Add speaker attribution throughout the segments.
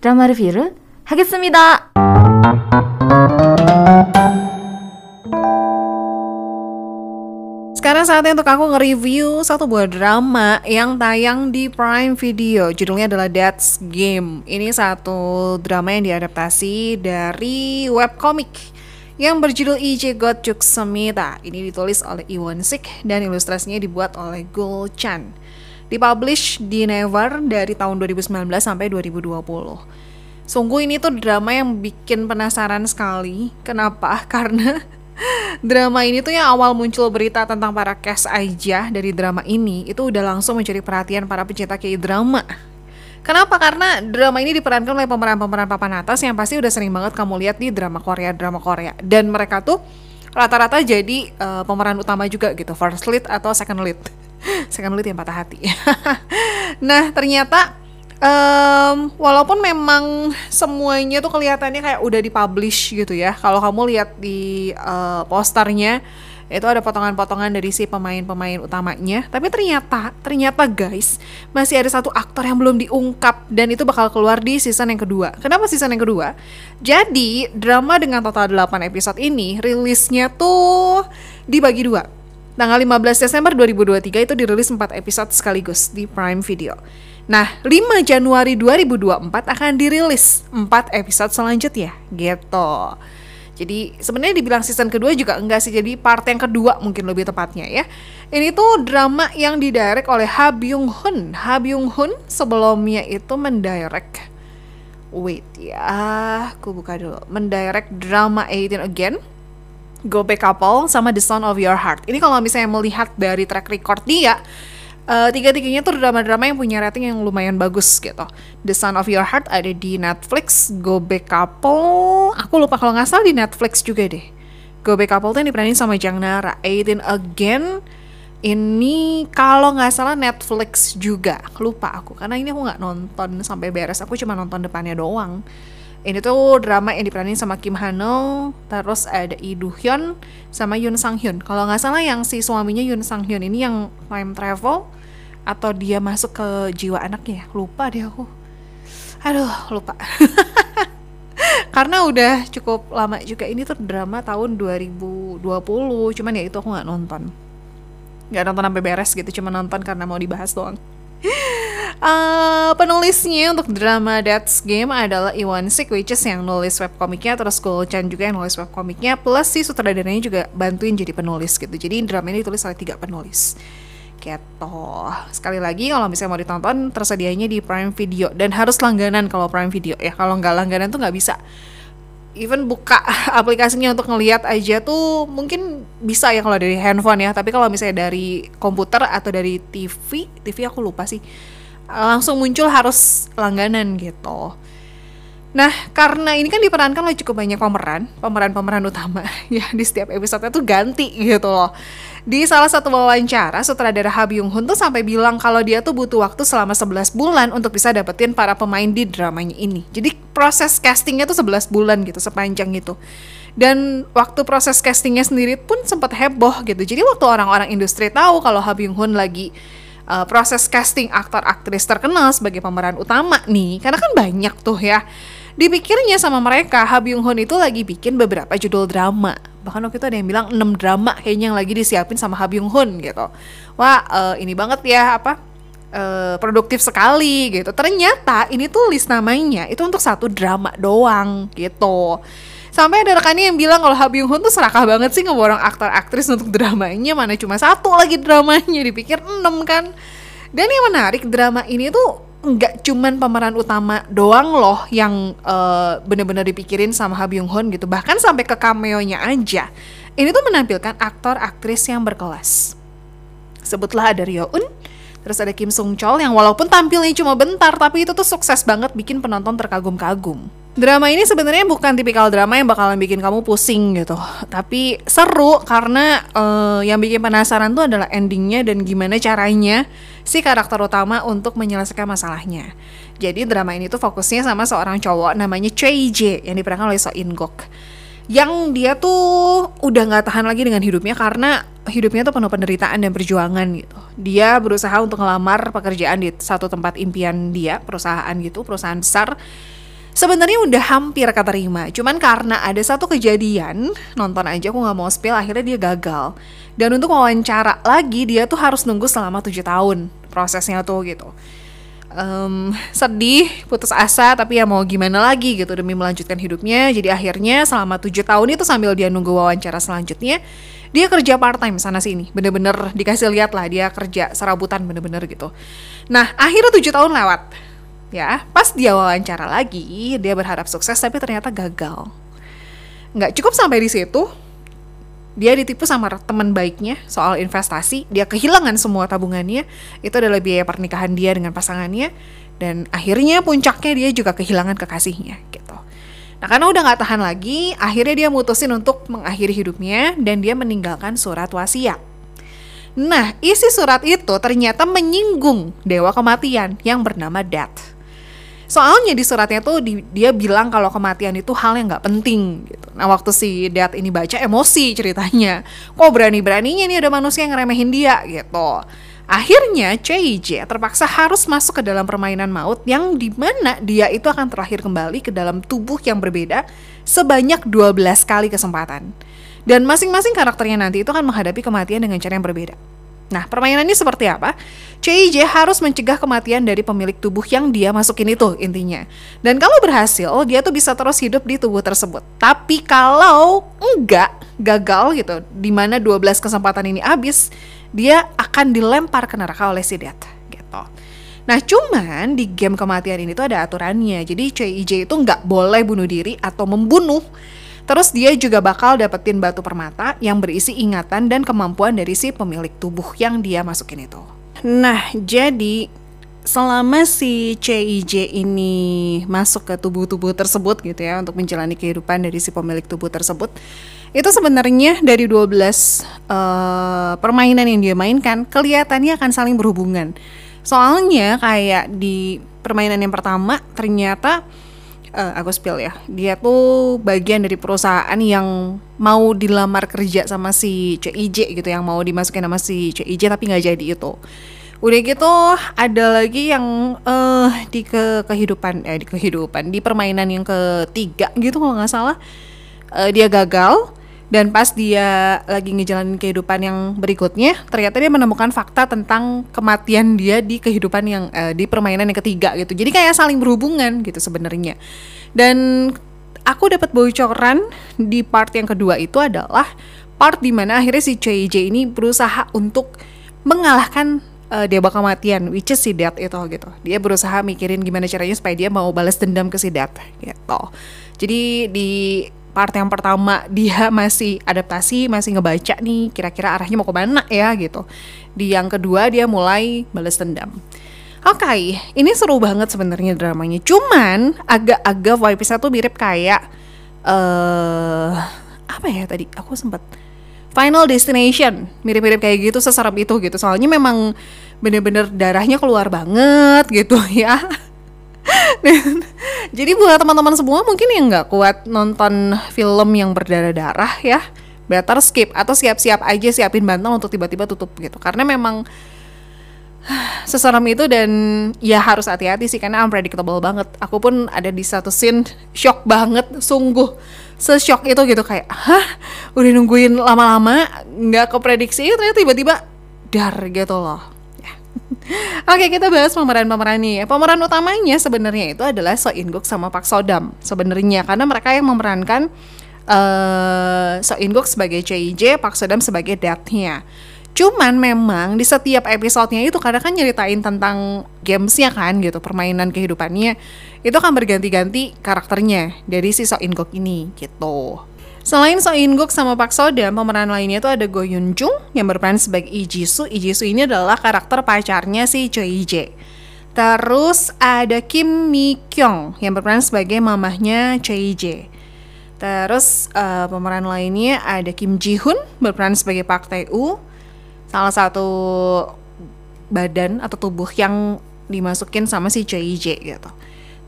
Speaker 1: 드라마 리뷰를 하겠습니다.
Speaker 2: Sekarang saatnya untuk aku nge-review satu buah drama yang tayang di Prime Video. Judulnya adalah That's Game. Ini satu drama yang diadaptasi dari webcomic yang berjudul IJ God Juk Semita. Ini ditulis oleh Iwon Sik dan ilustrasinya dibuat oleh Gul Chan. Dipublish di Never dari tahun 2019 sampai 2020. Sungguh ini tuh drama yang bikin penasaran sekali. Kenapa? Karena drama ini tuh yang awal muncul berita tentang para cast aja dari drama ini itu udah langsung mencuri perhatian para pencinta K-drama. Kenapa? Karena drama ini diperankan oleh pemeran-pemeran papan atas yang pasti udah sering banget kamu lihat di drama Korea, drama Korea. Dan mereka tuh rata-rata jadi uh, pemeran utama juga gitu, first lead atau second lead. Second lead yang patah hati. nah, ternyata um, walaupun memang semuanya tuh kelihatannya kayak udah dipublish gitu ya kalau kamu lihat di uh, posternya itu ada potongan-potongan dari si pemain-pemain utamanya tapi ternyata ternyata guys masih ada satu aktor yang belum diungkap dan itu bakal keluar di season yang kedua. Kenapa season yang kedua? Jadi drama dengan total 8 episode ini rilisnya tuh dibagi dua tanggal 15 Desember 2023 itu dirilis 4 episode sekaligus di Prime Video Nah, 5 Januari 2024 akan dirilis 4 episode selanjutnya, gitu. Jadi sebenarnya dibilang season kedua juga enggak sih, jadi part yang kedua mungkin lebih tepatnya ya. Ini tuh drama yang didirect oleh Ha Byung Hun. Ha Byung Hun sebelumnya itu mendirect Wait ya, aku buka dulu. Mendirect drama 18 Again, Go Back Couple, sama The Sound of Your Heart. Ini kalau misalnya melihat dari track record dia, uh, tiga-tiganya tuh drama-drama yang punya rating yang lumayan bagus gitu. The Son of Your Heart ada di Netflix, Go Back Couple, aku lupa kalau nggak salah di Netflix juga deh. Go Back Couple tuh yang diperanin sama Jang Nara. 18 Again ini kalau nggak salah Netflix juga, lupa aku karena ini aku nggak nonton sampai beres, aku cuma nonton depannya doang. Ini tuh drama yang diperanin sama Kim Hano, terus ada Lee Do Hyun sama Yoon Sang Hyun. Kalau nggak salah yang si suaminya Yoon Sang Hyun ini yang time travel atau dia masuk ke jiwa anaknya lupa deh aku. Aduh lupa. Karena udah cukup lama juga. Ini tuh drama tahun 2020 cuman ya itu aku nggak nonton. Nggak nonton sampai beres gitu cuma nonton karena mau dibahas doang Uh, penulisnya untuk drama That's Game adalah Iwan Sik which is yang nulis webkomiknya terus Go Chan juga yang nulis webkomiknya plus si sutradaranya juga bantuin jadi penulis gitu jadi drama ini ditulis oleh tiga penulis Gitu. Sekali lagi kalau misalnya mau ditonton tersedianya di Prime Video dan harus langganan kalau Prime Video ya. Kalau nggak langganan tuh nggak bisa. Even buka aplikasinya untuk ngeliat aja tuh mungkin bisa ya kalau dari handphone ya. Tapi kalau misalnya dari komputer atau dari TV, TV aku lupa sih. Langsung muncul harus langganan gitu. Nah, karena ini kan diperankan oleh cukup banyak pemeran, pemeran-pemeran utama ya di setiap episode tuh ganti gitu loh. Di salah satu wawancara, sutradara Ha Byung Hun tuh sampai bilang kalau dia tuh butuh waktu selama 11 bulan untuk bisa dapetin para pemain di dramanya ini. Jadi proses castingnya tuh 11 bulan gitu, sepanjang itu. Dan waktu proses castingnya sendiri pun sempat heboh gitu. Jadi waktu orang-orang industri tahu kalau Ha Byung Hun lagi uh, proses casting aktor aktris terkenal sebagai pemeran utama nih, karena kan banyak tuh ya Dipikirnya sama mereka, Ha Byung Hun itu lagi bikin beberapa judul drama. Bahkan waktu itu ada yang bilang 6 drama kayaknya yang lagi disiapin sama Ha Byung Hun gitu. Wah, uh, ini banget ya apa? Uh, produktif sekali gitu. Ternyata ini tuh list namanya itu untuk satu drama doang gitu. Sampai ada rekannya yang bilang kalau Ha Byung Hun tuh serakah banget sih ngeborong aktor aktris untuk dramanya. Mana cuma satu lagi dramanya dipikir enam kan. Dan yang menarik drama ini tuh nggak cuman pemeran utama doang loh yang uh, bener-bener dipikirin sama Ha Byung Hun gitu. Bahkan sampai ke cameo-nya aja. Ini tuh menampilkan aktor aktris yang berkelas. Sebutlah ada Ryo Eun terus ada Kim Sung Chol yang walaupun tampilnya cuma bentar tapi itu tuh sukses banget bikin penonton terkagum-kagum drama ini sebenarnya bukan tipikal drama yang bakalan bikin kamu pusing gitu tapi seru karena uh, yang bikin penasaran tuh adalah endingnya dan gimana caranya si karakter utama untuk menyelesaikan masalahnya. Jadi drama ini tuh fokusnya sama seorang cowok namanya Choi Jae yang diperankan oleh So In Gok. Yang dia tuh udah nggak tahan lagi dengan hidupnya karena hidupnya tuh penuh penderitaan dan perjuangan gitu. Dia berusaha untuk ngelamar pekerjaan di satu tempat impian dia, perusahaan gitu, perusahaan besar. Sebenarnya udah hampir keterima cuman karena ada satu kejadian nonton aja aku nggak mau spill akhirnya dia gagal. Dan untuk wawancara lagi dia tuh harus nunggu selama tujuh tahun prosesnya tuh gitu. Um, sedih putus asa tapi ya mau gimana lagi gitu demi melanjutkan hidupnya. Jadi akhirnya selama tujuh tahun itu sambil dia nunggu wawancara selanjutnya dia kerja part time sana sini. Bener-bener dikasih lihat lah dia kerja serabutan bener-bener gitu. Nah akhirnya tujuh tahun lewat ya pas dia wawancara lagi dia berharap sukses tapi ternyata gagal nggak cukup sampai di situ dia ditipu sama teman baiknya soal investasi dia kehilangan semua tabungannya itu adalah biaya pernikahan dia dengan pasangannya dan akhirnya puncaknya dia juga kehilangan kekasihnya gitu Nah karena udah gak tahan lagi, akhirnya dia mutusin untuk mengakhiri hidupnya dan dia meninggalkan surat wasiat. Nah, isi surat itu ternyata menyinggung dewa kematian yang bernama Death. Soalnya di suratnya tuh di, dia bilang kalau kematian itu hal yang nggak penting gitu. Nah waktu si Death ini baca emosi ceritanya, kok berani-beraninya nih ada manusia yang ngeremehin dia gitu. Akhirnya CIJ terpaksa harus masuk ke dalam permainan maut yang di mana dia itu akan terakhir kembali ke dalam tubuh yang berbeda sebanyak 12 kali kesempatan. Dan masing-masing karakternya nanti itu akan menghadapi kematian dengan cara yang berbeda. Nah, permainannya seperti apa? CIJ harus mencegah kematian dari pemilik tubuh yang dia masukin itu intinya. Dan kalau berhasil, dia tuh bisa terus hidup di tubuh tersebut. Tapi kalau enggak, gagal gitu, di mana 12 kesempatan ini habis, dia akan dilempar ke neraka oleh si Death gitu. Nah cuman di game kematian ini tuh ada aturannya Jadi CIJ itu nggak boleh bunuh diri atau membunuh Terus dia juga bakal dapetin batu permata yang berisi ingatan dan kemampuan dari si pemilik tubuh yang dia masukin itu Nah jadi selama si CIJ ini masuk ke tubuh-tubuh tersebut gitu ya untuk menjalani kehidupan dari si pemilik tubuh tersebut itu sebenarnya dari 12 uh, eh, permainan yang dia mainkan kelihatannya akan saling berhubungan. Soalnya kayak di permainan yang pertama ternyata uh, aku spill ya. Dia tuh bagian dari perusahaan yang mau dilamar kerja sama si CIJ gitu yang mau dimasukin sama si CIJ tapi nggak jadi itu. Udah gitu ada lagi yang uh, di ke kehidupan eh di kehidupan di permainan yang ketiga gitu kalau nggak salah uh, dia gagal dan pas dia lagi ngejalanin kehidupan yang berikutnya ternyata dia menemukan fakta tentang kematian dia di kehidupan yang uh, di permainan yang ketiga gitu. Jadi kayak saling berhubungan gitu sebenarnya. Dan aku dapat bocoran di part yang kedua itu adalah part di mana akhirnya si CJ ini berusaha untuk mengalahkan uh, dewa kematian which is si Death itu gitu. Dia berusaha mikirin gimana caranya supaya dia mau balas dendam ke si Death gitu. Jadi di part yang pertama dia masih adaptasi, masih ngebaca nih kira-kira arahnya mau ke mana ya gitu. Di yang kedua dia mulai balas dendam. Oke, okay, ini seru banget sebenarnya dramanya. Cuman agak-agak vibes tuh mirip kayak uh, apa ya tadi? Aku sempat Final Destination, mirip-mirip kayak gitu, seserap itu gitu. Soalnya memang bener-bener darahnya keluar banget gitu ya. Jadi buat teman-teman semua mungkin yang nggak kuat nonton film yang berdarah-darah ya, better skip atau siap-siap aja siapin bantal untuk tiba-tiba tutup gitu. Karena memang seserem itu dan ya harus hati-hati sih karena unpredictable banget. Aku pun ada di satu scene shock banget, sungguh se-shock itu gitu kayak, hah, udah nungguin lama-lama nggak keprediksi ternyata tiba-tiba dar gitu loh. Oke, kita bahas pemeran-pemeran nih. Pemeran utamanya sebenarnya itu adalah So In Guk sama Pak Sodam sebenarnya karena mereka yang memerankan uh, So In Guk sebagai CIJ, Pak Sodam sebagai Death-nya. Cuman memang di setiap episodenya itu kadang kan nyeritain tentang gamesnya kan gitu, permainan kehidupannya itu kan berganti-ganti karakternya dari si So In Guk ini gitu. Selain So In Guk sama Pak Soda, pemeran lainnya itu ada Go Yun Jung yang berperan sebagai Lee Ji Soo. Lee Ji Soo ini adalah karakter pacarnya si Choi Jae. Terus ada Kim Mi Kyung yang berperan sebagai mamahnya Choi Jae. Terus uh, pemeran lainnya ada Kim Ji Hoon berperan sebagai Park Tae Woo. Salah satu badan atau tubuh yang dimasukin sama si Choi Jae gitu.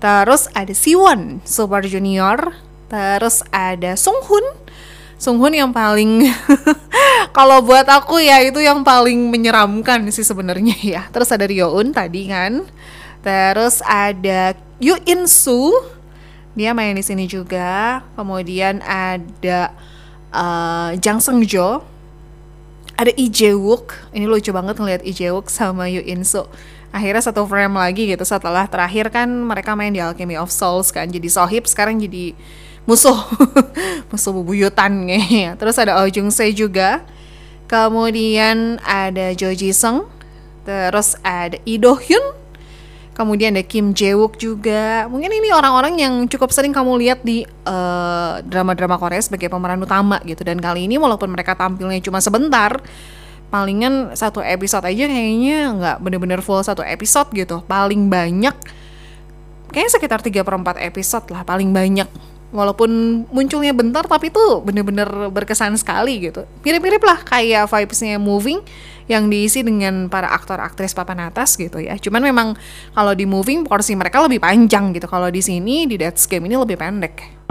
Speaker 2: Terus ada Siwon Super Junior Terus ada Sunghun. Sunghun yang paling kalau buat aku ya itu yang paling menyeramkan sih sebenarnya ya. Terus ada Ryoun tadi kan. Terus ada Yu In Soo. Dia main di sini juga. Kemudian ada uh, Jang Seung Jo. Ada Lee Jae Wook. Ini lucu banget ngeliat Lee Jae Wook sama Yoo In Soo. Akhirnya satu frame lagi gitu setelah terakhir kan mereka main di Alchemy of Souls kan. Jadi sohib sekarang jadi musuh. musuh bubuyutan nih. Terus ada Oh Jung Se juga. Kemudian ada Jo Ji Sung. Terus ada Lee Do Hyun kemudian ada Kim Jae Wook juga mungkin ini orang-orang yang cukup sering kamu lihat di drama drama-drama Korea sebagai pemeran utama gitu dan kali ini walaupun mereka tampilnya cuma sebentar palingan satu episode aja kayaknya nggak bener-bener full satu episode gitu paling banyak kayaknya sekitar 3 per 4 episode lah paling banyak walaupun munculnya bentar tapi tuh bener-bener berkesan sekali gitu mirip-mirip lah kayak vibesnya moving yang diisi dengan para aktor aktris papan atas gitu ya. Cuman memang kalau di moving porsi mereka lebih panjang gitu. Kalau di sini di Death's Game ini lebih pendek.